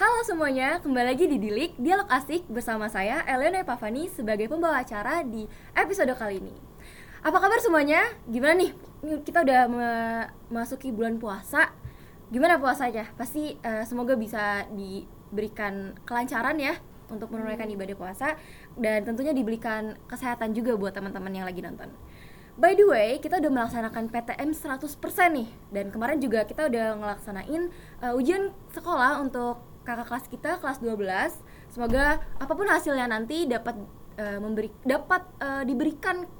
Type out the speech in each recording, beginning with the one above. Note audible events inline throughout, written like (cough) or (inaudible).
Halo semuanya, kembali lagi di Dilik Dialog Asik bersama saya Elena Pavani sebagai pembawa acara di episode kali ini. Apa kabar semuanya? Gimana nih? Kita udah memasuki bulan puasa. Gimana puasanya? Pasti uh, semoga bisa diberikan kelancaran ya untuk menunaikan hmm. ibadah puasa dan tentunya diberikan kesehatan juga buat teman-teman yang lagi nonton. By the way, kita udah melaksanakan PTM 100% nih Dan kemarin juga kita udah ngelaksanain uh, ujian sekolah untuk kakak kelas kita kelas 12 semoga apa pun hasilnya nanti dapat uh, memberi dapat uh, diberikan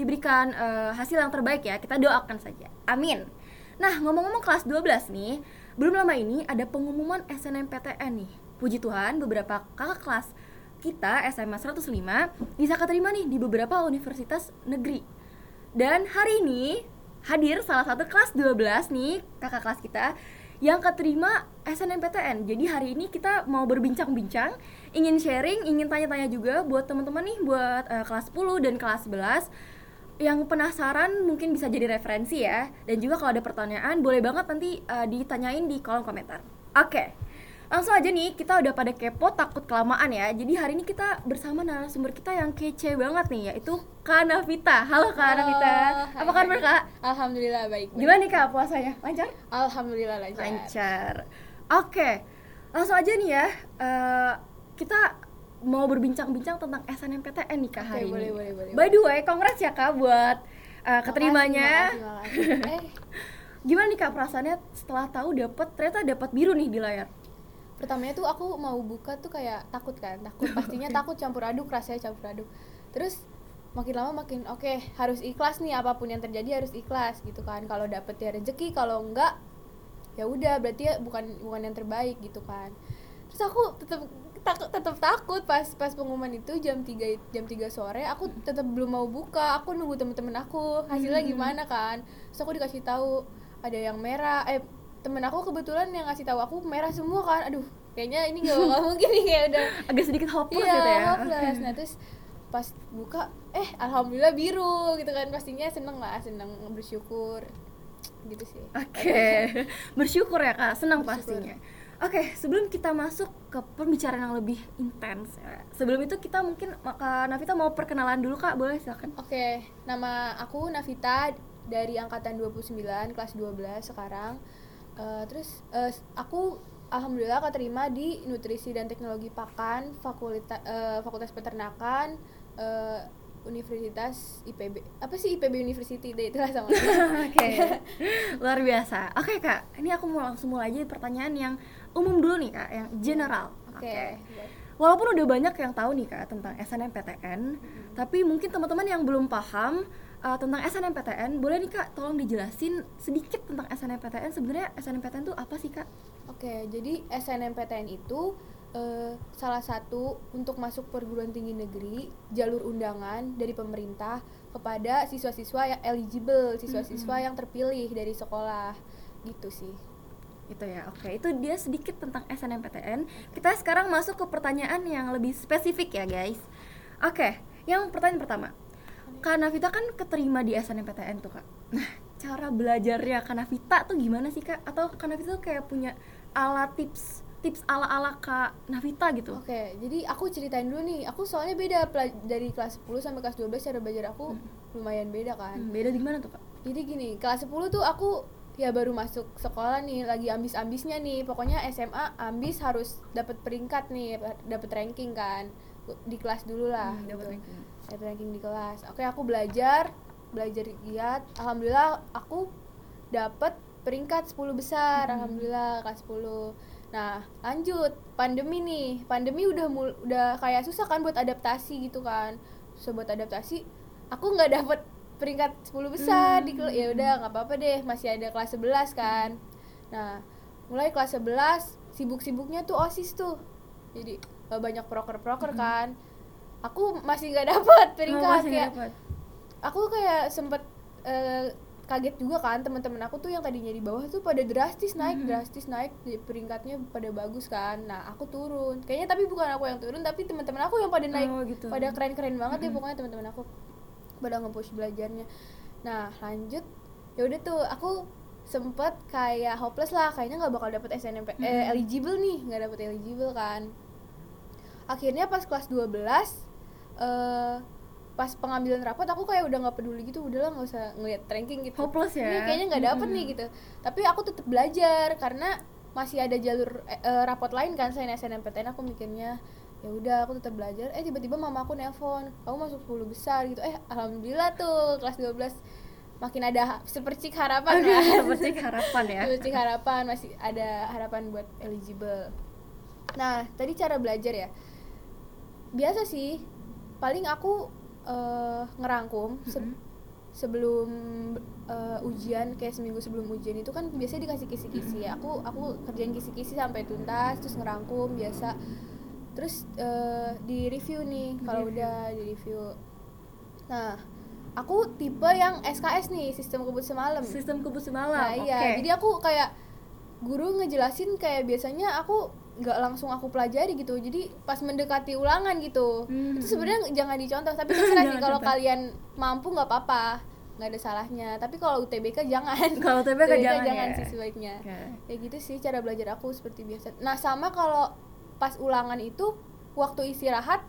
diberikan uh, hasil yang terbaik ya. Kita doakan saja. Amin. Nah ngomong-ngomong kelas 12 nih belum lama ini ada pengumuman SNMPTN nih. Puji Tuhan beberapa kakak kelas kita SMA 105 bisa keterima nih di beberapa universitas negeri. Dan hari ini hadir salah satu kelas 12 nih kakak kelas kita yang keterima SNMPTN. Jadi hari ini kita mau berbincang-bincang, ingin sharing, ingin tanya-tanya juga buat teman-teman nih buat uh, kelas 10 dan kelas 11 yang penasaran mungkin bisa jadi referensi ya. Dan juga kalau ada pertanyaan boleh banget nanti uh, ditanyain di kolom komentar. Oke. Okay langsung aja nih kita udah pada kepo takut kelamaan ya. Jadi hari ini kita bersama narasumber kita yang kece banget nih yaitu Kak Navita. Halo Kak Navita. apa kabar Kak? Alhamdulillah baik, baik. Gimana nih Kak puasanya? Lancar? Alhamdulillah lancar. Lancar. Oke langsung aja nih ya uh, kita mau berbincang-bincang tentang SNMPTN nih Kak hari boleh, ini. boleh, boleh, by the way congrats ya Kak buat uh, keterimanya. makasih, makasih, makasih. (laughs) Eh. gimana nih Kak perasaannya setelah tahu dapat ternyata dapat biru nih di layar pertamanya tuh aku mau buka tuh kayak takut kan takut. (laughs) Pastinya takut campur aduk rasanya campur aduk. Terus makin lama makin oke okay, harus ikhlas nih apa pun yang terjadi harus ikhlas gitu kan. Kalau dapet ya rezeki kalau enggak ya udah berarti ya bukan bukan yang terbaik gitu kan. Terus aku tetap takut tetap takut pas pas pengumuman itu jam 3 jam 3 sore aku tetap belum mau buka. Aku nunggu temen-temen aku hasilnya hmm. gimana kan? Terus aku dikasih tahu ada yang merah eh temen aku kebetulan yang ngasih tahu aku merah semua kan. Aduh kayaknya ini gak bakal (laughs) mungkin nih kayak udah agak sedikit hopeless iya, gitu ya. hopeless. Nah terus pas buka eh alhamdulillah biru gitu kan. Pastinya seneng lah seneng bersyukur gitu sih. Oke. Okay. (laughs) bersyukur ya kak. Senang pastinya. Oke, okay, sebelum kita masuk ke pembicaraan yang lebih intens, ya. sebelum itu kita mungkin Kak Navita mau perkenalan dulu Kak, boleh silakan. Oke, okay, nama aku Navita dari angkatan 29 kelas 12 sekarang uh, terus uh, aku alhamdulillah keterima di nutrisi dan teknologi pakan fakultas uh, fakultas peternakan uh, Universitas IPB apa sih IPB University deh itulah sama (laughs) oke okay. (laughs) luar biasa oke okay, kak ini aku mau langsung mulai aja pertanyaan yang umum dulu nih kak yang general oke okay. okay. walaupun udah banyak yang tahu nih kak tentang SNMPTN hmm. tapi mungkin teman-teman yang belum paham uh, tentang SNMPTN, boleh nih kak tolong dijelasin sedikit tentang SNMPTN. Sebenarnya SNMPTN itu apa sih kak? Oke, jadi SNMPTN itu uh, salah satu untuk masuk perguruan tinggi negeri jalur undangan dari pemerintah kepada siswa-siswa yang eligible, siswa-siswa yang terpilih dari sekolah, gitu sih. Itu ya oke. Itu dia sedikit tentang SNMPTN kita sekarang masuk ke pertanyaan yang lebih spesifik ya guys. Oke yang pertanyaan pertama Kak Navita kan keterima di SNMPTN tuh kak. Nah cara belajarnya Kak Navita tuh gimana sih kak? Atau Kak Navita tuh kayak punya ala tips tips ala ala Kak Navita gitu? Oke, okay, jadi aku ceritain dulu nih. Aku soalnya beda dari kelas 10 sampai kelas 12 cara belajar aku hmm. lumayan beda kan. Hmm, beda di mana tuh kak? Jadi gini, kelas 10 tuh aku ya baru masuk sekolah nih lagi ambis-ambisnya nih pokoknya SMA ambis harus dapat peringkat nih dapat ranking kan di kelas dulu lah hmm, gitu. ranking dapat ranking di kelas. Oke aku belajar belajar giat. Alhamdulillah aku dapat peringkat 10 besar. Hmm. alhamdulillah kelas 10 nah lanjut. Pandemi nih. Pandemi udah mul udah kayak susah kan buat adaptasi gitu kan. Susah buat adaptasi. Aku nggak dapet peringkat 10 besar hmm. di ya udah nggak apa-apa deh. Masih ada kelas 11 kan. Nah mulai kelas 11 sibuk-sibuknya tuh osis tuh. Jadi banyak proker-proker hmm. kan aku masih nggak dapat peringkat oh, kayak dapet. aku kayak sempet uh, kaget juga kan teman-teman aku tuh yang tadinya di bawah tuh pada drastis naik mm -hmm. drastis naik peringkatnya pada bagus kan nah aku turun kayaknya tapi bukan aku yang turun tapi teman-teman aku yang pada naik oh, gitu. pada keren-keren banget mm -hmm. ya pokoknya teman-teman aku pada nge-push belajarnya nah lanjut ya udah tuh aku sempet kayak hopeless lah kayaknya nggak bakal dapet SNMP eh, Hmm. eligible nih nggak dapet eligible kan akhirnya pas kelas 12 eh pas pengambilan rapot aku kayak udah nggak peduli gitu. Udahlah nggak usah ngeliat ranking gitu. Hopeless ya? Ini kayaknya nggak dapet nih Mm-mm. gitu. Tapi aku tetap belajar karena masih ada jalur eh, eh, rapot lain kan selain SNMPTN aku mikirnya ya udah aku tetap belajar. Eh tiba-tiba mama aku nelpon kamu masuk 10 besar gitu. Eh alhamdulillah tuh kelas 12 makin ada sepercik harapan kan seperti (laughs) harapan ya. Sepercik harapan masih ada harapan buat eligible. Nah tadi cara belajar ya. Biasa sih paling aku eh, ngerangkum se- Mm-mm. sebelum eh, ujian kayak seminggu sebelum ujian itu kan biasanya dikasih kisi-kisi ya. Aku aku kerjain kisi-kisi sampai tuntas terus ngerangkum biasa. Terus eh, di review nih kalau udah di review nah aku tipe yang SKS nih sistem kebut semalam. Sistem kebus semalam Nah iya, jadi aku kayak guru ngejelasin kayak biasanya aku nggak langsung aku pelajari gitu. Jadi pas mendekati ulangan gitu, Hmm. itu sebenarnya jangan dicontoh. Tapi (laughs) terserah sih Jangan kalau kalian mampu nggak apa-apa, nggak ada salahnya. Tapi kalau UTBK jangan. Kalau UTBK (laughs) jangan ya. sih sebaiknya. Oke. Kayak gitu sih cara belajar aku seperti biasa. Nah sama kalau pas ulangan itu waktu istirahat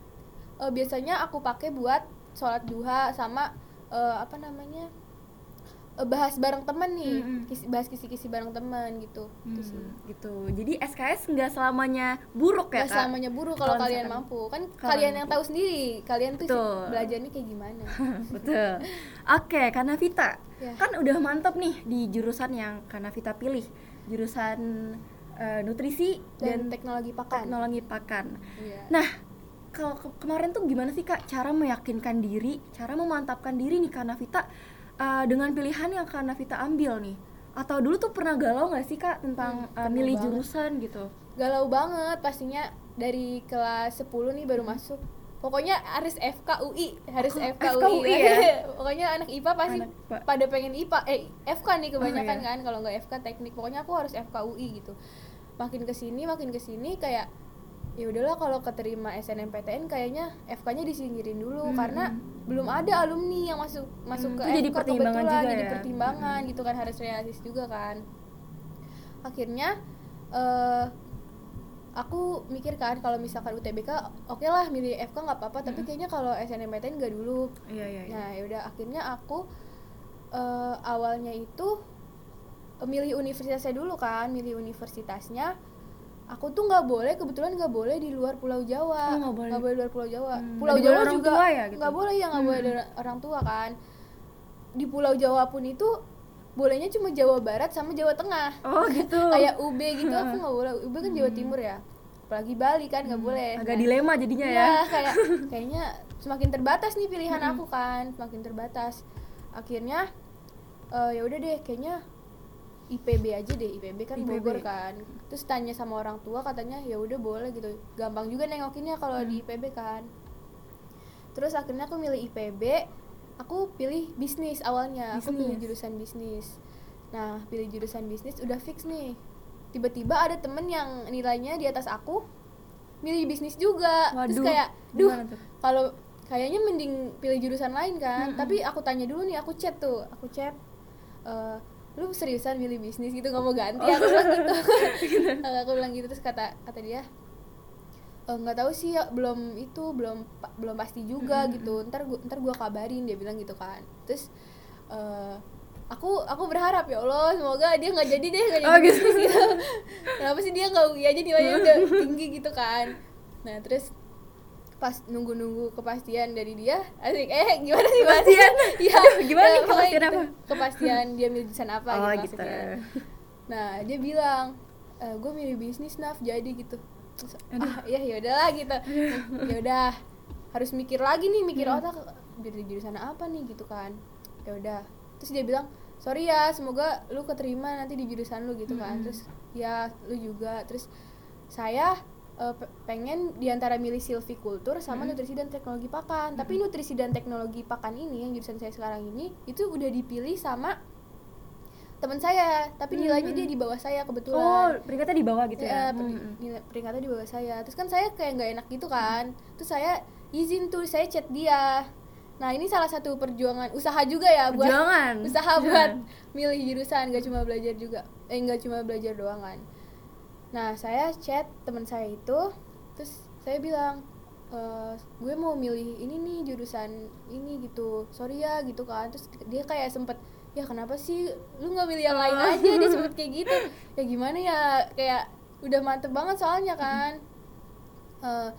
eh, biasanya aku pakai buat sholat duha sama eh, apa namanya bahas bareng temen nih, Mm-mm. kisi- bahas kisi-kisi bareng temen gitu. Itu sih. Hmm, gitu jadi SKS nggak selamanya buruk ya Gak kak selamanya buruk kalau Kalau kalian misalkan- mampu kan kalau kalian yang tahu sendiri kalian tuh Betul. belajarnya kayak gimana (laughs) betul oke karena Vita Ya. kan udah mantep nih di jurusan yang karena Vita pilih jurusan eh, nutrisi dan, dan, teknologi pakan teknologi pakan Iya. nah kalau ke- kemarin tuh gimana sih kak cara meyakinkan diri cara memantapkan diri nih karena Vita eh, dengan pilihan yang karena Vita ambil nih atau dulu tuh pernah galau nggak sih kak tentang Hmm, pernah milih banget. jurusan gitu galau banget pastinya dari kelas 10 nih baru masuk pokoknya harus FKUI harus Oh, FKUI, FKUI ya? (laughs) pokoknya anak IPA pasti Anak IPA. pada pengen IPA eh FK nih kebanyakan iya. kan kalau nggak FK teknik pokoknya aku harus FKUI gitu makin ke sini makin ke sini kayak ya udahlah kalau keterima SNMPTN kayaknya FK-nya disingkirin dulu Hmm. karena belum ada alumni yang masuk masuk Hmm, ke itu jadi FK pertimbangan kebetulan juga jadi ya? pertimbangan Hmm. gitu kan harus realistis juga kan akhirnya eh aku mikir kan kalau misalkan UTBK oke lah milih FK nggak apa-apa tapi kayaknya kalau SNMPTN nggak dulu iya iya, iya. nah yaudah akhirnya aku eh, awalnya itu eh, milih universitasnya dulu kan milih universitasnya aku tuh nggak boleh kebetulan nggak boleh di luar Pulau Oh, Jawa nggak boleh. di luar Pulau Jawa Hmm, Pulau nggak boleh Jawa orang juga tua ya, gitu? nggak boleh ya nggak boleh Hmm. ada orang tua kan di Pulau Jawa pun itu bolehnya cuma Jawa Barat sama Jawa Tengah oh gitu (laughs) kayak UB gitu aku (laughs) nggak boleh UB kan Jawa Timur ya apalagi Bali kan nggak boleh Hmm. agak Nah, dilema jadinya ya Iya, kayak (laughs) kayaknya semakin terbatas nih pilihan Mm-mm. aku kan, semakin terbatas. Akhirnya eh, ya udah deh, kayaknya IPB aja deh, IPB kan IPB. Bogor kan. Terus tanya sama orang tua katanya ya udah boleh gitu. Gampang juga nengokinnya kalau di Hmm. IPB kan. Terus akhirnya aku milih IPB, aku pilih bisnis awalnya. Aku pilih Bisnis. jurusan bisnis. Nah, pilih jurusan bisnis udah fix nih. Tiba-tiba ada temen yang nilainya di atas aku, milih bisnis juga. Terus Waduh, kayak, duh, kalau kayaknya mending pilih jurusan lain kan. Mm-mm. Tapi aku tanya dulu nih, aku chat tuh, aku chat. eh, lu seriusan milih bisnis gitu nggak mau ganti? Aku bilang gitu. (laughs) Eh, aku bilang gitu terus kata kata dia "Eh, nggak tahu sih ya, belum itu belum belum pasti juga gitu. Ntar gua ntar gua kabarin dia bilang gitu kan. Terus eh, aku aku berharap ya Allah semoga dia nggak jadi deh nggak jadi Oh, gitu. bisnis gitu. (laughs) Kenapa sih dia nggak UI aja nilainya udah (laughs) tinggi gitu kan. Nah terus pas nunggu-nunggu kepastian dari dia asik eh gimana sih Kepastian? (laughs) Aduh, gimana nih eh, pokoknya kepastian gitu. apa? Kepastian dia milih jurusan apa oh gitu, gitu. Nah, dia bilang, e, gue milih bisnis naf jadi gitu. Terus, ah, ya ya udahlah gitu. ya udah, harus mikir lagi nih, mikir Hmm. otak biar di jurusan apa nih gitu kan. Ya udah. Terus dia bilang, "Sorry ya, semoga lu keterima nanti di jurusan lu gitu kan." Hmm. Terus ya lu juga. Terus saya pe- pengen di antara milih silvikultur sama Hmm. nutrisi dan teknologi pakan. Tapi nutrisi dan teknologi pakan ini yang jurusan saya sekarang ini itu udah dipilih sama teman saya, tapi Hmm. nilainya dia di bawah saya oh kebetulan. peringkatnya di bawah gitu ya Ya, Mm-mm. nilai- peringkatnya di bawah saya. Terus kan saya kayak nggak enak gitu kan. Terus saya izin tuh saya chat dia. nah ini salah satu perjuangan usaha juga ya buat Perjuangan. usaha Perjuangan. buat milih jurusan gak cuma belajar juga eh nggak cuma belajar doang kan nah saya chat teman saya itu terus saya bilang "Eh, gue mau milih ini nih jurusan ini gitu. Sorry ya gitu kan. Terus dia kayak sempet ya kenapa sih lu nggak milih yang lain aja? Dia sempet kayak gitu. Ya gimana ya? Kayak udah mantep banget soalnya kan. Eh,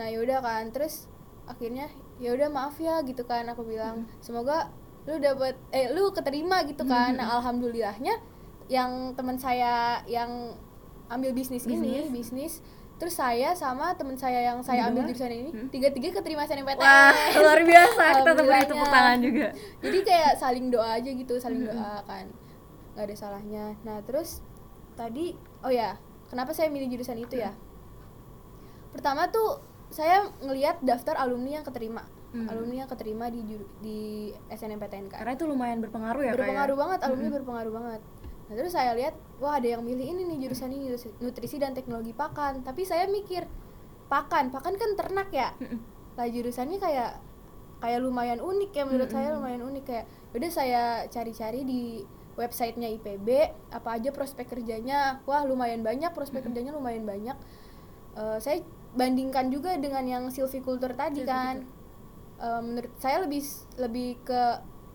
nah yaudah kan. Terus akhirnya ya udah maaf ya gitu kan. Aku bilang semoga lu dapet eh lu keterima gitu kan. Nah alhamdulillahnya yang teman saya yang ambil bisnis, ini bisnis terus saya sama teman saya yang saya ambil jurusan ini Hmm. tiga-tiga keterima SNMPTN Wah, (laughs) luar biasa. Kita Alhamdulillahnya. tepuk tangan juga. jadi kayak saling doa aja gitu saling Mm-mm. doa kan nggak ada salahnya nah terus tadi oh ya kenapa saya milih jurusan itu ya pertama tuh saya ngelihat daftar alumni yang keterima Mm. alumni yang keterima di di SNMPTN kan Karena itu lumayan berpengaruh ya, ya? berpengaruh banget alumni Mm-mm. berpengaruh banget nah terus saya lihat wah ada yang milih ini nih jurusan ini nutrisi- dan teknologi pakan. Tapi saya mikir pakan pakan kan ternak ya? Lah jurusannya kayak kayak lumayan unik ya menurut saya lumayan unik kayak udah saya cari-cari di websitenya IPB apa aja prospek kerjanya. Wah lumayan banyak prospek kerjanya lumayan banyak. Eh, saya bandingkan juga dengan yang silviculture tadi kan. Eh, menurut saya lebih lebih ke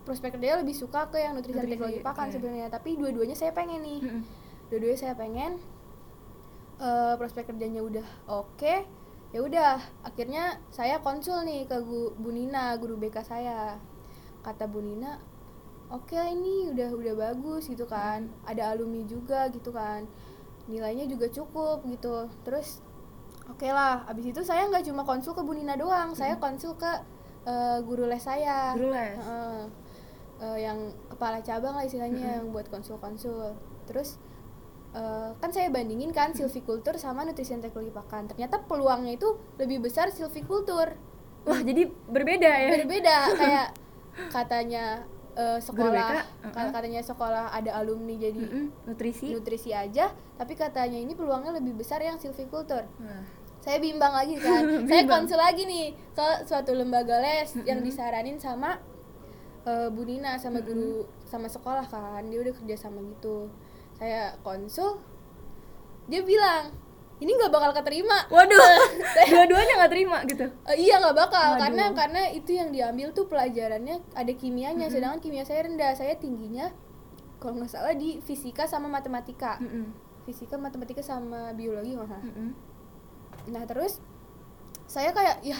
prospek kerjanya lebih suka ke yang nutrisi dan teknologi pakan oke. sebenarnya. Tapi dua-duanya saya pengen nih. Dua-duanya saya pengen eh prospek kerjanya udah oke ya udah. Akhirnya saya konsul nih ke gu- Bu Nina guru BK saya. Kata Bu Nina oke ini udah udah bagus gitu kan. Ada alumni juga gitu kan. Nilainya juga cukup gitu. Terus oke lah. Abis itu saya nggak cuma konsul ke Bu Nina doang saya konsul ke eh, guru les saya. Guru les. Heeh. Eh, yang kepala cabang lah istilahnya yang buat konsul-konsul terus eh, kan saya bandingin kan silviculture sama nutrisi dan teknologi pakan ternyata peluangnya itu lebih besar silviculture Wah, jadi berbeda ya. berbeda (laughs) kayak katanya eh, Guru BK, sekolah uh-uh. ka- katanya sekolah ada alumni jadi Mm-mm. Nutrisi. nutrisi aja tapi katanya ini peluangnya lebih besar yang silviculture Wah. saya bimbang lagi kan (laughs) saya Bimbang. konsul lagi nih ke suatu lembaga les yang disaranin sama eh, Bu Nina sama guru sama sekolah kan dia udah kerja sama gitu saya konsul dia bilang ini nggak bakal keterima Waduh, (laughs) dua-duanya nggak terima gitu. Eh, iya nggak bakal Waduh. karena karena itu yang diambil tuh pelajarannya ada kimianya sedangkan kimia saya rendah saya tingginya kalau nggak salah di fisika sama matematika Mm-mm. fisika matematika sama biologi nggak salah Mm-mm. nah terus saya kayak ya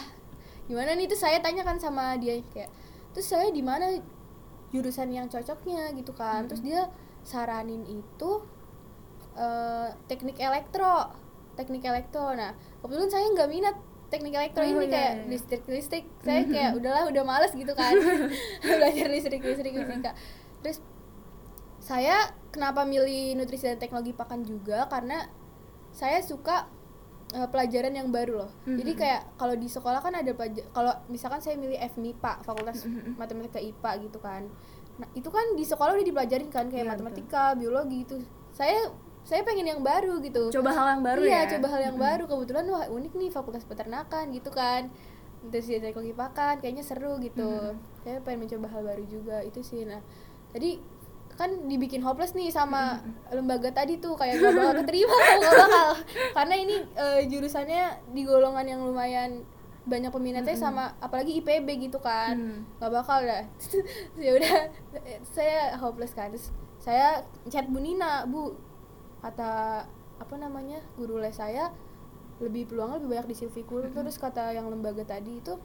gimana nih terus saya tanya kan sama dia kayak terus saya di mana jurusan yang cocoknya? Gitu kan. Terus dia saranin itu eh, teknik elektro teknik elektro. Nah kebetulan saya nggak minat teknik elektro Oh, ini iya, kayak iya. listrik listrik saya kayak udahlah udah males gitu kan. (laughs) (laughs) Belajar listrik listrik fisika. Terus saya kenapa milih nutrisi dan teknologi pakan juga? Karena saya suka eh, pelajaran yang baru loh. Jadi Mhm. kayak kalau di sekolah kan ada pelajar kalau misalkan saya milih FMIPA, Fakultas Mhm. Matematika IPA gitu kan. Nah, itu kan di sekolah udah dipelajarin kan kayak Iya, matematika, biologi itu. Saya saya pengen yang baru gitu. Coba hal yang baru iya, ya. coba hal yang baru. Kebetulan wah unik nih Fakultas Peternakan gitu kan. Terus di teknologi pakan kayaknya seru gitu. Mhm. Saya pengen mencoba hal baru juga itu sih. Nah, tadi kan dibikin hopeless nih sama lembaga tadi tuh kayak gak bakal keterima gak bakal. (laughs) Karena ini eh, jurusannya di golongan yang lumayan banyak peminatnya sama apalagi IPB gitu kan. Hmm. nggak bakal dah. (laughs) Ya udah saya hopeless kan. Terus saya chat Bu Nina Bu kata apa namanya guru les saya lebih peluangnya lebih banyak di silviculture terus kata yang lembaga tadi itu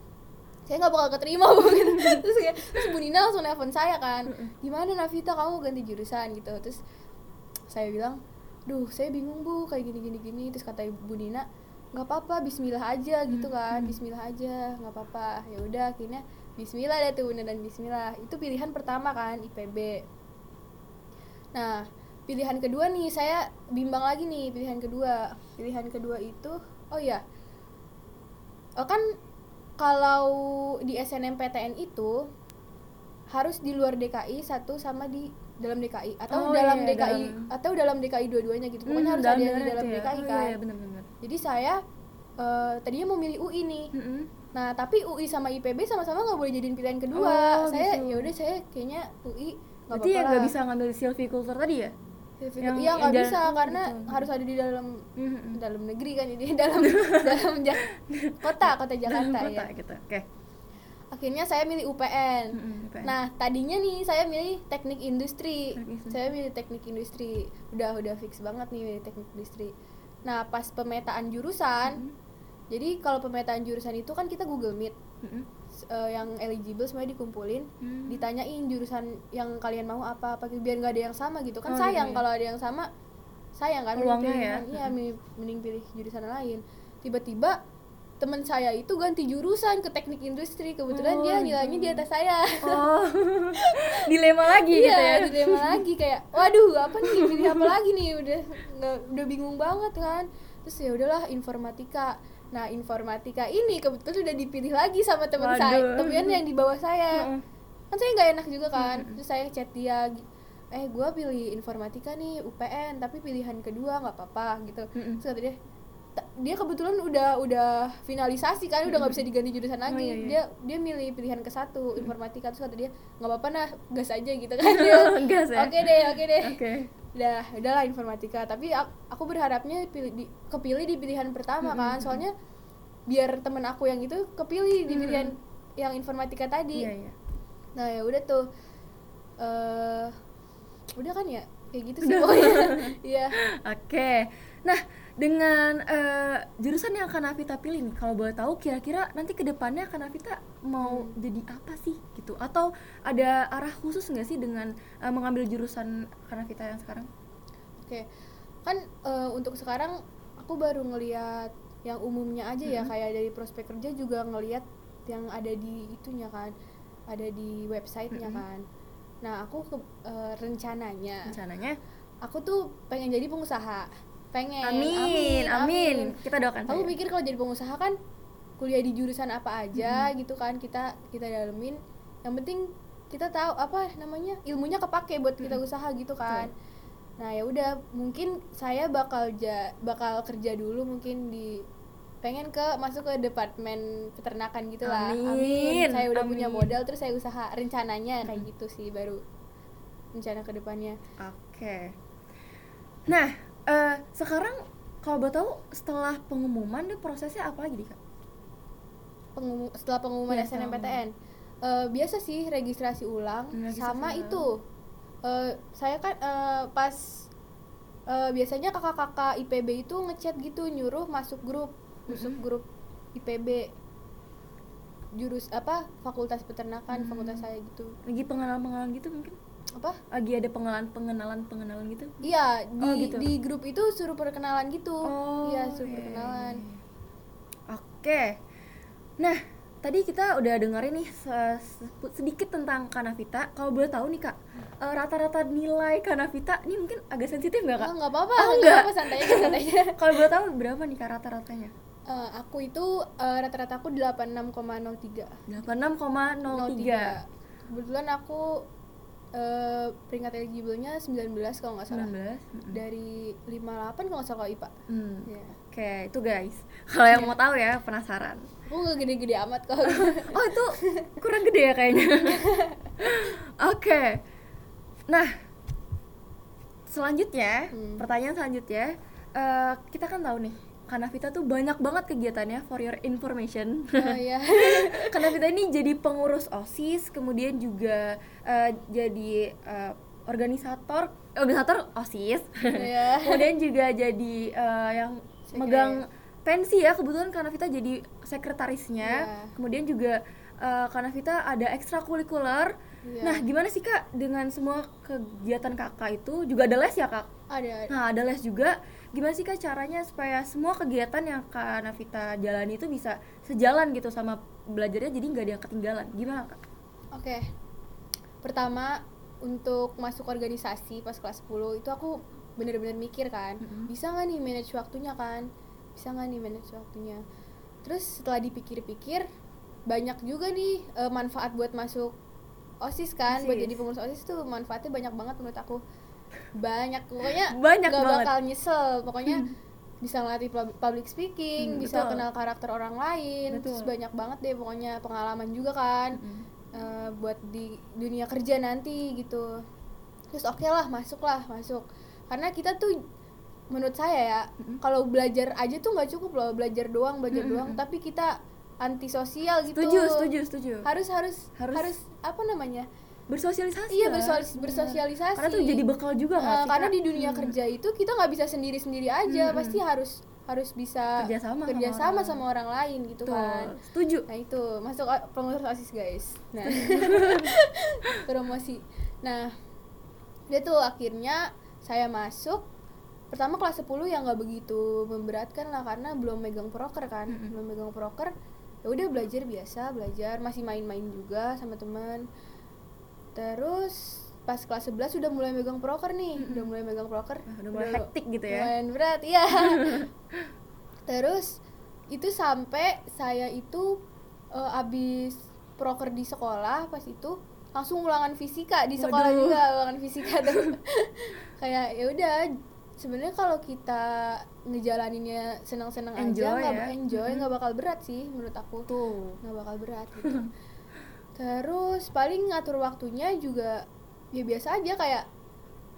saya nggak bakal keterima (laughs) bu gitu. (laughs) terus kayak terus Bu Nina langsung nelfon saya kan gimana Navita? Kamu ganti jurusan gitu. Terus saya bilang duh saya bingung bu kayak gini gini gini terus kata Bu Nina nggak apa-apa Bismillah aja gitu kan. Bismillah aja nggak apa-apa. Ya udah akhirnya Bismillah deh tuh beneran Bismillah. Itu pilihan pertama kan IPB nah pilihan kedua nih saya bimbang lagi nih pilihan kedua. Pilihan kedua itu oh ya oh kan kalau di SNMPTN itu harus di luar DKI satu sama di dalam DKI atau Oh, dalam iya, DKI dalam- atau dalam DKI dua-duanya gitu pokoknya Hmm, harus ada yang di dalam ya. DKI Oh, kan Iya, iya, benar-benar. jadi saya eh, tadinya mau milih UI nih Mm-mm. Nah, tapi UI sama IPB sama-sama nggak boleh jadiin pilihan kedua. Oh, saya gitu. ya udah saya kayaknya UI nggak Berarti ya apa-apa nggak bisa ngambil silviculture tadi ya? Yang, iya nggak bisa karena gitu. harus ada di dalam Mhm. dalam negeri kan ini (laughs) dalam dalam Ja- kota kota Jakarta Kota ya. gitu. Oke. Akhirnya saya milih UPN. Mhm, UPN. Nah, tadinya nih saya milih teknik industri. Teknik. Saya milih teknik industri. Udah udah fix banget nih milih teknik industri. Nah, pas pemetaan jurusan, Mhm. jadi kalau pemetaan jurusan itu kan kita Google Meet Mhm. Eh, yang eligible semuanya dikumpulin, Hmm. ditanyain jurusan yang kalian mau apa apa gitu, biar nggak ada yang sama gitu. Oh, Kan iya, sayang iya. kalau ada yang sama. Sayang kan pilih ya. Iya, mending, mending pilih jurusan lain. Tiba-tiba teman saya itu ganti jurusan ke teknik industri. Kebetulan Oh, dia gitu. nilainya di atas saya. Oh. (laughs) Dilema lagi gitu ya. iya dilema lagi kayak waduh apa nih pilih apa lagi nih udah nggak udah bingung banget kan terus ya udahlah informatika nah informatika ini kebetulan udah dipilih lagi sama teman saya temen yang di bawah saya Heeh. kan saya nggak enak juga kan Mm-mm. terus saya chat dia eh gue pilih informatika nih UPN tapi pilihan kedua nggak apa-apa gitu Mm-mm. terus kata dia "Ta- dia kebetulan udah udah finalisasi kan udah nggak bisa diganti jurusan lagi iya, iya. dia dia milih pilihan ke satu informatika terus kata dia nggak apa-apa nah gas aja gitu kan dia (laughs) Gas ya? oke deh oke deh Oke. Udah udahlah informatika. Tapi ak- aku berharapnya pilih di, kepilih di pilihan pertama kan. soalnya biar temen aku yang itu kepilih di pilihan yang informatika tadi. Iya, iya. nah ya udah tuh. Eh udah kan ya? Kayak gitu sih pokoknya. (laughs) Iya. Oke. Nah, dengan eh, jurusan yang akan Navita pilih nih, kalau boleh tahu kira-kira nanti ke depannya akan Navita mau jadi apa sih gitu? Atau ada arah khusus nggak sih dengan eh, mengambil jurusan Kanavita yang sekarang? oke kan eh, untuk sekarang aku baru ngelihat yang umumnya aja ya kayak dari prospek kerja juga ngelihat yang ada di itunya kan ada di websitenya Mhm. kan nah aku ke- eh, rencananya Rencananya? aku tuh pengen jadi pengusaha pengen. Amin, amin. Kita doakan aku pikir kalau jadi pengusaha kan kuliah di jurusan apa aja gitu kan kita kita dalemin. Yang penting kita tahu apa namanya ilmunya kepake buat kita usaha gitu kan. Nah ya udah mungkin saya bakal ja, bakal kerja dulu mungkin di pengen ke masuk ke departemen peternakan gitu lah. Amin, saya udah punya amin. modal terus saya usaha rencananya kayak gitu sih baru rencana ke depannya. Oke. Nah, eh, sekarang kalau boleh tahu setelah pengumuman nih prosesnya apa lagi kak? pengumum setelah pengumuman setelah SNMPTN Eh, biasa sih registrasi ulang Hmm, registrasi sama ulang. itu eh, saya kan eh, pas eh, biasanya kakak-kakak IPB itu ngechat gitu nyuruh masuk grup masuk Mm-mm. grup IPB jurus apa fakultas peternakan Hmm. fakultas saya gitu Lagi pengenalan-pengenalan gitu mungkin? Apa Lagi ada pengenalan pengenalan pengenalan gitu? iya di Oh, gitu. di grup itu suruh perkenalan gitu iya suruh iya, perkenalan iya, iya. Oke. Nah, tadi kita udah dengerin nih se- se- sedikit tentang Kanavita. Kalau boleh tahu nih kak, eh, rata-rata nilai Kanavita ini mungkin agak sensitif nggak kak? Nggak apa-apa Oh, nggak apa-apa santai aja santai aja (laughs) Kalau boleh tahu berapa nih kak rata-ratanya? Eh, aku itu eh, rata-rata aku 86,03 86,03 Kebetulan aku eh, peringkat eligible-nya 19 kalau nggak salah 19 mm-mm. Dari 58 kalau nggak salah kalau IPA Hmm. Ya. Oke, itu guys. Kalau yang mau tahu ya, penasaran. Aku nggak gede-gede amat kok (laughs) Oh, itu kurang gede ya kayaknya. (laughs) Oke. Nah, selanjutnya, Hmm. pertanyaan selanjutnya, eh, kita kan tahu nih, Kanavita tuh banyak banget kegiatannya for your information. Oh (laughs) iya Kanavita ini jadi pengurus OSIS, kemudian juga eh, jadi eh, organisator organisator OSIS. Iya. (laughs) kemudian juga jadi eh, yang Sekre- megang pensi ya, kebetulan Kanavita jadi sekretarisnya. Iya. Kemudian juga eh, Kanavita ada ekstrakurikuler. Iya. Nah, gimana sih Kak dengan semua kegiatan Kakak itu? Juga ada les ya, Kak? Ada Nah, ada les juga. Gimana sih Kak caranya supaya semua kegiatan yang Kak Navita jalani itu bisa sejalan gitu sama belajarnya jadi nggak ada yang ketinggalan. Gimana Kak? Oke Pertama untuk masuk organisasi pas kelas 10 itu aku bener-bener mikir kan Mm-mm. bisa nggak nih manage waktunya kan bisa nggak nih manage waktunya terus setelah dipikir-pikir banyak juga nih eh, manfaat buat masuk osis kan buat jadi pengurus osis tuh manfaatnya banyak banget menurut aku banyak pokoknya Banyak nggak banget. bakal nyesel pokoknya bisa ngelatih pub- public speaking Hmm, bisa betul. kenal karakter orang lain Betul. terus banyak banget deh pokoknya pengalaman juga kan Mm. eh, buat di dunia kerja nanti gitu terus oke lah masuk lah masuk karena kita tuh menurut saya ya Mm-mm. kalau belajar aja tuh nggak cukup loh belajar doang belajar Mm-mm. doang tapi kita antisosial gitu setuju setuju setuju harus harus Harus- harus, apa namanya bersosialisasi iya lah. bersoalis- Bener. bersosialisasi. Karena tuh jadi bekal juga Eh, sih, karena di dunia Hmm. kerja itu kita nggak bisa sendiri sendiri aja. Hmm, pasti harus harus bisa Kerjasama sama kerjasama orang. sama orang lain gitu Betul. kan. Setuju. Nah itu. Masuk pengurus osis guys. Nah. (laughs) Promosi. Nah dia tuh akhirnya saya masuk pertama kelas 10 yang nggak begitu memberatkan lah karena belum megang proker kan. Mm-mm. belum megang proker ya udah belajar biasa belajar. Masih main-main juga sama teman terus pas kelas 11 udah mulai megang proker nih Mm-mm. udah mulai megang proker. Wah, udah mulai hektik gitu ya? lumayan berat ya (laughs) terus itu sampai saya itu eh, abis proker di sekolah pas itu langsung ulangan fisika di sekolah Waduh. juga ulangan fisika (laughs) kayak ya udah sebenarnya kalau kita ngejalaninnya senang-senang aja nggak ya. enjoy nggak bakal berat sih menurut aku. Tuh. Nggak bakal berat gitu (laughs) terus paling ngatur waktunya juga ya biasa aja kayak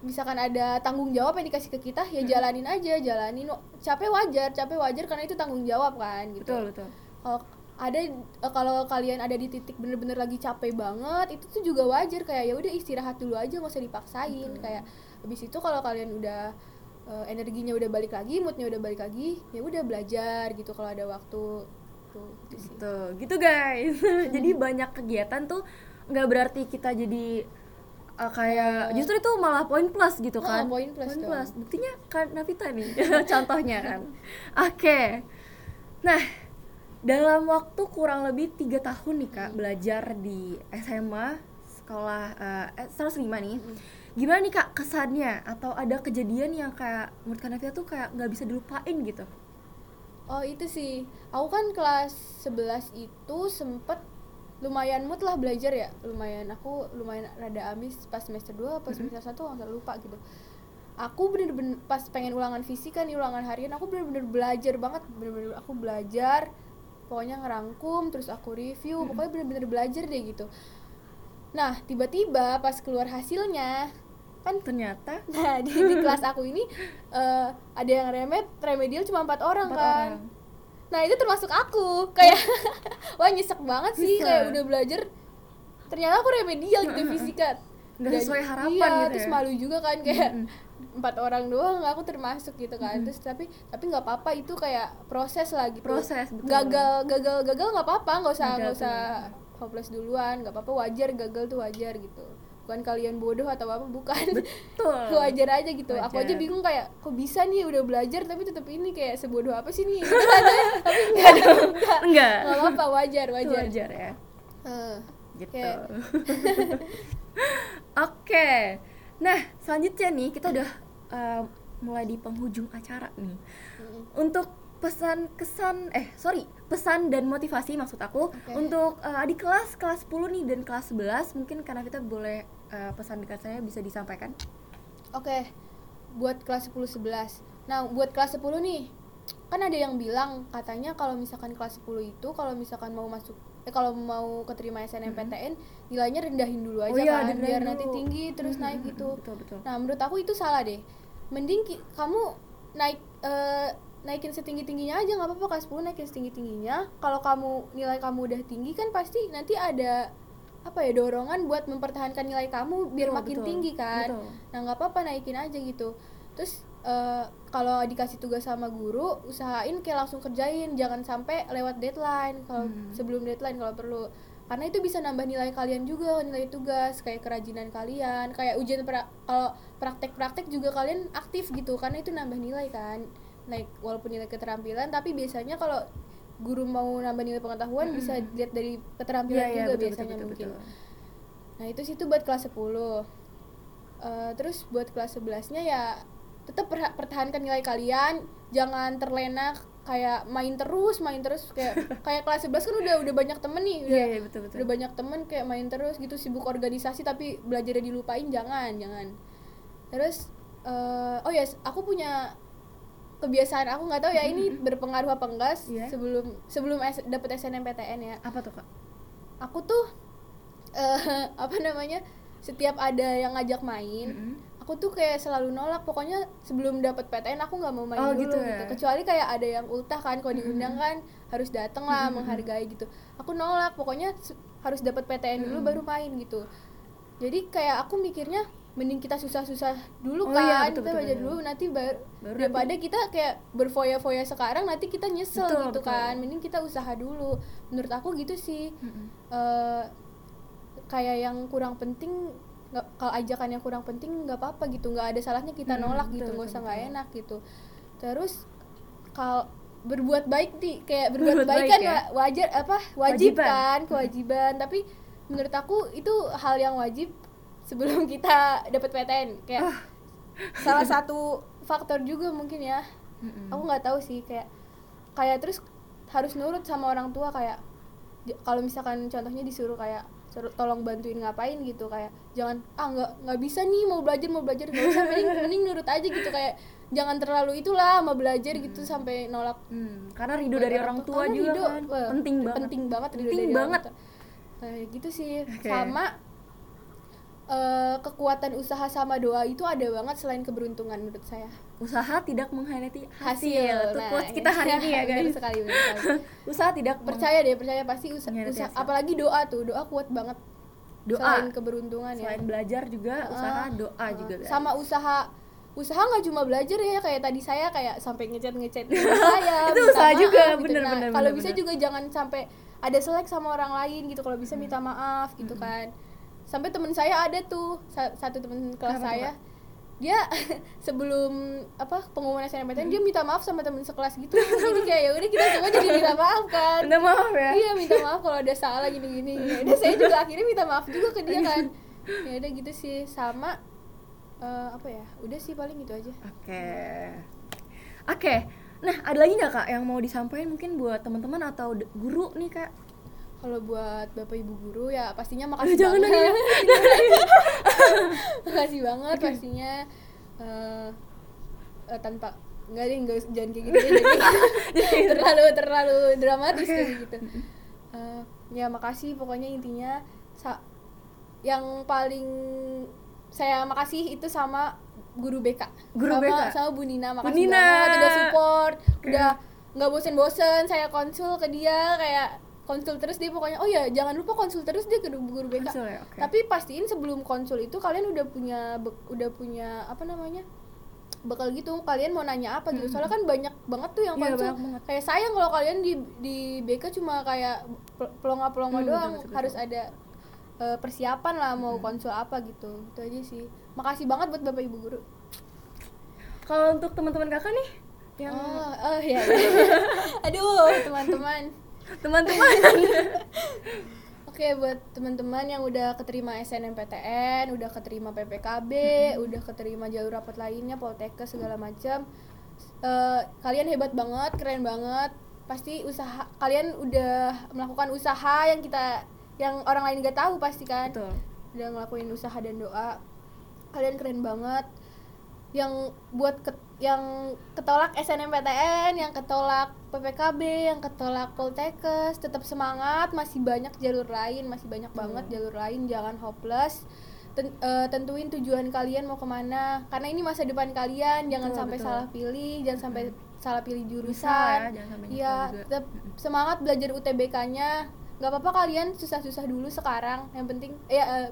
misalkan ada tanggung jawab yang dikasih ke kita ya Hmm. jalanin aja jalanin. Capek wajar capek wajar karena itu tanggung jawab kan gitu. Betul betul. Kalau ada eh, kalau kalian ada di titik bener-bener lagi capek banget itu tuh juga wajar kayak ya udah istirahat dulu aja nggak usah dipaksain. Betul. kayak habis itu kalau kalian udah eh, energinya udah balik lagi moodnya udah balik lagi ya udah belajar gitu kalau ada waktu gitu sih Tuh, gitu guys. (laughs) jadi banyak kegiatan tuh nggak berarti kita jadi uh, kayak Eh. justru itu malah poin plus gitu Oh, kan. poin plus dong. Buktinya kan Navita nih (laughs) (laughs) contohnya kan. Oke. Nah, dalam waktu kurang lebih tiga tahun nih kak Hmm. belajar di SMA sekolah uh, eh, 105 nih. Hmm. Gimana nih kak kesannya atau ada kejadian yang kayak menurut kak Navita tuh kayak nggak bisa dilupain gitu? Oh itu sih, aku kan kelas 11 itu sempet lumayan mood lah belajar ya. Lumayan, aku lumayan rada amis pas semester 2 pas semester 1 nggak lupa gitu. Aku bener-bener pas pengen ulangan fisika nih, ulangan harian Aku bener-bener belajar banget, bener-bener aku belajar Pokoknya ngerangkum, terus aku review, pokoknya bener-bener belajar deh gitu. Nah tiba-tiba pas keluar hasilnya kan Ternyata (laughs) Nah di, di kelas aku ini eh, ada yang remed remedial cuma empat orang empat kan. orang. Nah itu termasuk aku kayak (laughs) wah nyesek banget sih kayak udah belajar ternyata aku remedial gitu fisika. Nggak Dan- sesuai harapan iya, gitu terus ya. malu juga kan kayak empat orang doang aku termasuk gitu kan. Terus tapi tapi nggak apa-apa itu kayak proses lah gitu. Proses, betul. Gagal gagal gagal nggak apa-apa nggak usah nggak usah hopeless duluan nggak apa-apa wajar gagal tuh wajar gitu. Bukan kalian bodoh atau apa bukan. Betul. (laughs) wajar aja gitu aku aja Wajar. bingung kayak kok bisa nih udah belajar tapi tetap ini kayak sebodoh apa sih nih (laughs) Gitu kan. tapi enggak enggak Enggak. nggak apa wajar Itu wajar wajar ya. Eh, Gitu. Kayak- (laughs) Oke. Nah, selanjutnya nih kita udah uh, mulai di penghujung acara nih. mm, Untuk pesan kesan eh sorry pesan dan motivasi maksud aku Oke. untuk uh, adik kelas kelas 10 nih dan kelas 11 mungkin karena kita boleh uh, pesan dekat saya bisa disampaikan oke buat kelas 10 11 nah buat kelas 10 nih kan ada yang bilang katanya kalau misalkan kelas 10 itu kalau misalkan mau masuk eh kalau mau keterima SNMPTN nilainya rendahin dulu aja Oh iya, kan biar dulu. nanti tinggi terus Mhm, naik mhm, gitu betul betul Nah, menurut aku itu salah deh. Mending ki- kamu naik eh, naikin setinggi-tingginya aja nggak apa-apa kelas 10 naikin setinggi-tingginya. Kalau kamu nilai kamu udah tinggi kan pasti nanti ada apa ya dorongan buat mempertahankan nilai kamu biar Betul, makin betul, tinggi kan. betul. Nah, nggak apa-apa naikin aja gitu. Terus eh, kalau dikasih tugas sama guru, usahain kayak langsung kerjain, jangan sampai lewat deadline kalau Hmm. sebelum deadline kalau perlu. Karena itu bisa nambah nilai kalian juga, nilai tugas, kayak kerajinan kalian, kayak ujian pra- kalau praktek-praktek juga kalian aktif gitu, karena itu nambah nilai kan. Naik walaupun nilai keterampilan, tapi biasanya kalau guru mau nambah nilai pengetahuan bisa dilihat dari keterampilan Iya, iya, juga betul, biasanya betul, betul, mungkin. betul. Nah itu sih tuh buat kelas 10 Eh, Terus buat kelas 11 nya ya tetap pertahankan nilai kalian Jangan terlena kayak main terus, main terus kayak (laughs) kayak kelas 11 kan udah udah banyak temen nih udah, Iya, iya, betul, betul. udah banyak temen kayak main terus gitu sibuk organisasi tapi belajarnya dilupain jangan jangan terus eh, oh ya aku punya kebiasaan aku nggak tahu ya ini berpengaruh apa enggak Iya. sebelum sebelum S, dapet SNMPTN ya. Apa tuh, Kak? aku tuh (laughs) eh apa namanya setiap ada yang ngajak main Mm-mm. aku tuh kayak selalu nolak. Pokoknya sebelum dapat PTN aku nggak mau main Oh, dulu gitu gitu, ya? kecuali kayak ada yang ultah kan kalau diundang kan harus dateng lah menghargai gitu. Aku nolak. Pokoknya harus dapat PTN dulu baru main gitu. Jadi kayak aku mikirnya mending kita susah-susah dulu Oh, iya, kan betul, kita betul, belajar betul. dulu nanti baru, Baru daripada kita kayak berfoya-foya sekarang nanti kita nyesel Betul, gitu betul. kan. Mending kita usaha dulu. Menurut aku gitu sih. Mm-mm. eh kayak yang kurang penting nggak kalau ajakan yang kurang penting nggak apa-apa gitu. Nggak ada salahnya kita Hmm, nolak betul, gitu nggak usah nggak enak gitu. Terus kalau berbuat baik di kayak berbuat, Berbuat baik, baik kan ya? wa- wajar apa? Wajib kan kewajiban. Tapi menurut aku itu hal yang wajib sebelum (laughs) kita dapat PTN kayak Ah. salah (laughs) satu faktor juga mungkin ya Mm-mm. aku nggak tahu sih kayak kayak terus harus nurut sama orang tua kayak kalau misalkan contohnya disuruh kayak suruh tolong bantuin ngapain gitu kayak jangan ah nggak nggak bisa nih mau belajar mau belajar nggak usah mending (laughs) mending nurut aja gitu kayak jangan terlalu itulah mau belajar gitu sampai nolak Hmm, karena ridho dari orang tua juga ridho, kan penting banget. penting banget ridho Penting dari orang banget. tua. kayak gitu sih Oke. sama eh, kekuatan usaha sama doa itu ada banget selain keberuntungan menurut saya Usaha tidak mengkhianati hasil. hasil Itu Nah, quotes kita hari ini ya, (laughs) guys. sekali. (laughs) Usaha tidak percaya deh percaya pasti usaha, Mengkhianati hasil. apalagi doa tuh doa kuat banget doa. selain keberuntungan Selain ya belajar juga usaha Ah, doa ah. juga guys. sama usaha usaha nggak cuma belajar ya kayak tadi saya kayak sampai ngechat ngechat saya (laughs) Itu usaha juga, maaf bener, Nah, bener, kalau bener, bisa bener. juga jangan sampai ada selek sama orang lain gitu kalau bisa minta maaf gitu kan sampai teman saya ada tuh sa- satu teman kelas Kenapa saya. Dia (laughs) sebelum apa pengumuman SNMPTN dia minta maaf sama teman sekelas gitu. Jadi kayak ya udah kita semua jadi minta maaf kan. Minta maaf ya. iya minta maaf kalau ada salah gini-gini. Ya udah saya juga akhirnya minta maaf juga ke dia kan. Ya udah gitu sih. Sama eh, apa ya udah sih paling gitu aja. Oke. Oke. Nah, ada lagi nggak kak yang mau disampaikan mungkin buat teman-teman atau guru nih kak? Kalau buat bapak ibu guru ya pastinya makasih (laughs) jangan banget. (laughs) makasih banget pastinya eh, eh, tanpa nggak deh nggak jangan kayak gitu jadi (laughs) terlalu terlalu dramatis kayak gitu. Eh, ya makasih pokoknya intinya sa- yang paling saya makasih itu sama guru BK Guru sama, BK? sama Bu Nina Bu makasih Nina. banget udah support udah nggak bosen-bosen saya konsul ke dia kayak konsul terus dia pokoknya oh ya jangan lupa konsul terus dia ke guru BK Konsul ya, oke. tapi pastiin sebelum konsul itu kalian udah punya udah punya apa namanya bakal gitu kalian mau nanya apa gitu. Soalnya kan banyak banget tuh yang Iya, konsul. banyak banget. kayak sayang kalau kalian di di BK cuma kayak pel- pelongo-pelongo Hmm, doang. betul, betul. harus ada eh, persiapan lah mau konsul apa gitu. Itu aja sih. Makasih banget buat bapak ibu guru. Kalau untuk teman-teman kakak nih yang oh, oh iya, iya. (laughs) aduh teman-teman teman-teman (laughs) Oke buat teman-teman yang udah keterima SNMPTN, udah keterima PPKB, udah keterima jalur rapat lainnya, Poltekkes segala macam, eh, kalian hebat banget, keren banget. Pasti usaha kalian udah melakukan usaha yang kita yang orang lain gak tahu pasti kan. betul. Udah ngelakuin usaha dan doa. Kalian keren banget. Yang buat ke- yang ketolak SNMPTN, yang ketolak PPKB, yang ketolak Poltekkes, tetap semangat, masih banyak jalur lain, masih banyak banget jalur lain, jangan hopeless. Ten- eh, tentuin tujuan kalian mau ke mana, karena ini masa depan kalian, jangan Betul, sampai betul. salah pilih, jangan sampai salah pilih Bisa jurusan. ya, jangan sampai Iya, tetap semangat belajar UTBK-nya. Nggak apa-apa kalian susah-susah dulu sekarang, yang penting ya eh,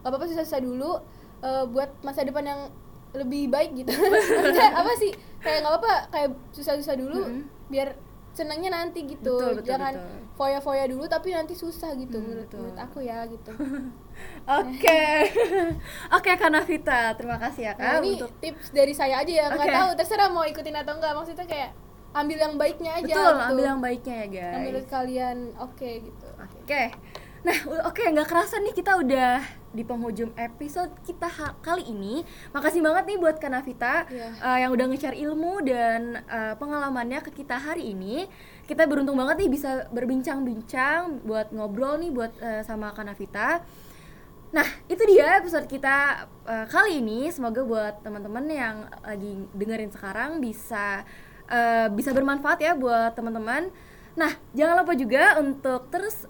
nggak apa-apa susah-susah dulu eh, buat masa depan yang lebih baik gitu (laughs) Maksudnya apa sih kayak nggak apa-apa kayak susah-susah dulu Mm-mm. biar senangnya nanti gitu Betul, betul, jangan foya-foya dulu tapi nanti susah gitu Hmm, menurut betul. menurut aku ya gitu (laughs) Oke. (laughs) Oke Kak Navita, terima kasih ya Kak nah, ini untuk tips dari saya aja ya nggak Oke. tahu terserah mau ikutin atau enggak maksudnya kayak ambil yang baiknya aja betul gitu. ambil yang baiknya ya guys. yang menurut kalian oke gitu Oke. Nah, oke nggak kerasa nih kita udah di penghujung episode kita kali ini. Makasih banget nih buat Kak Navita Iya. eh, yang udah nge-share ilmu dan eh, pengalamannya ke kita hari ini. Kita beruntung banget nih bisa berbincang-bincang buat ngobrol nih buat eh, sama Kak Navita. Nah, itu dia episode kita uh, kali ini. Semoga buat teman-teman yang lagi dengerin sekarang bisa uh, bisa bermanfaat ya buat teman-teman. Nah, jangan lupa juga untuk terus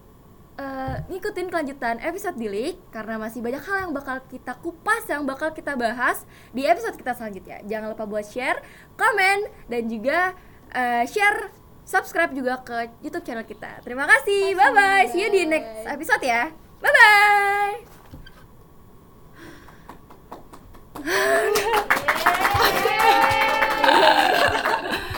Eh, ngikutin kelanjutan episode Dilik karena masih banyak hal yang bakal kita kupas yang bakal kita bahas di episode kita selanjutnya. Jangan lupa buat share, komen dan juga uh, share subscribe juga ke YouTube channel kita. Terima kasih. Bye bye. See you di next episode ya. Bye bye. (laughs) (laughs)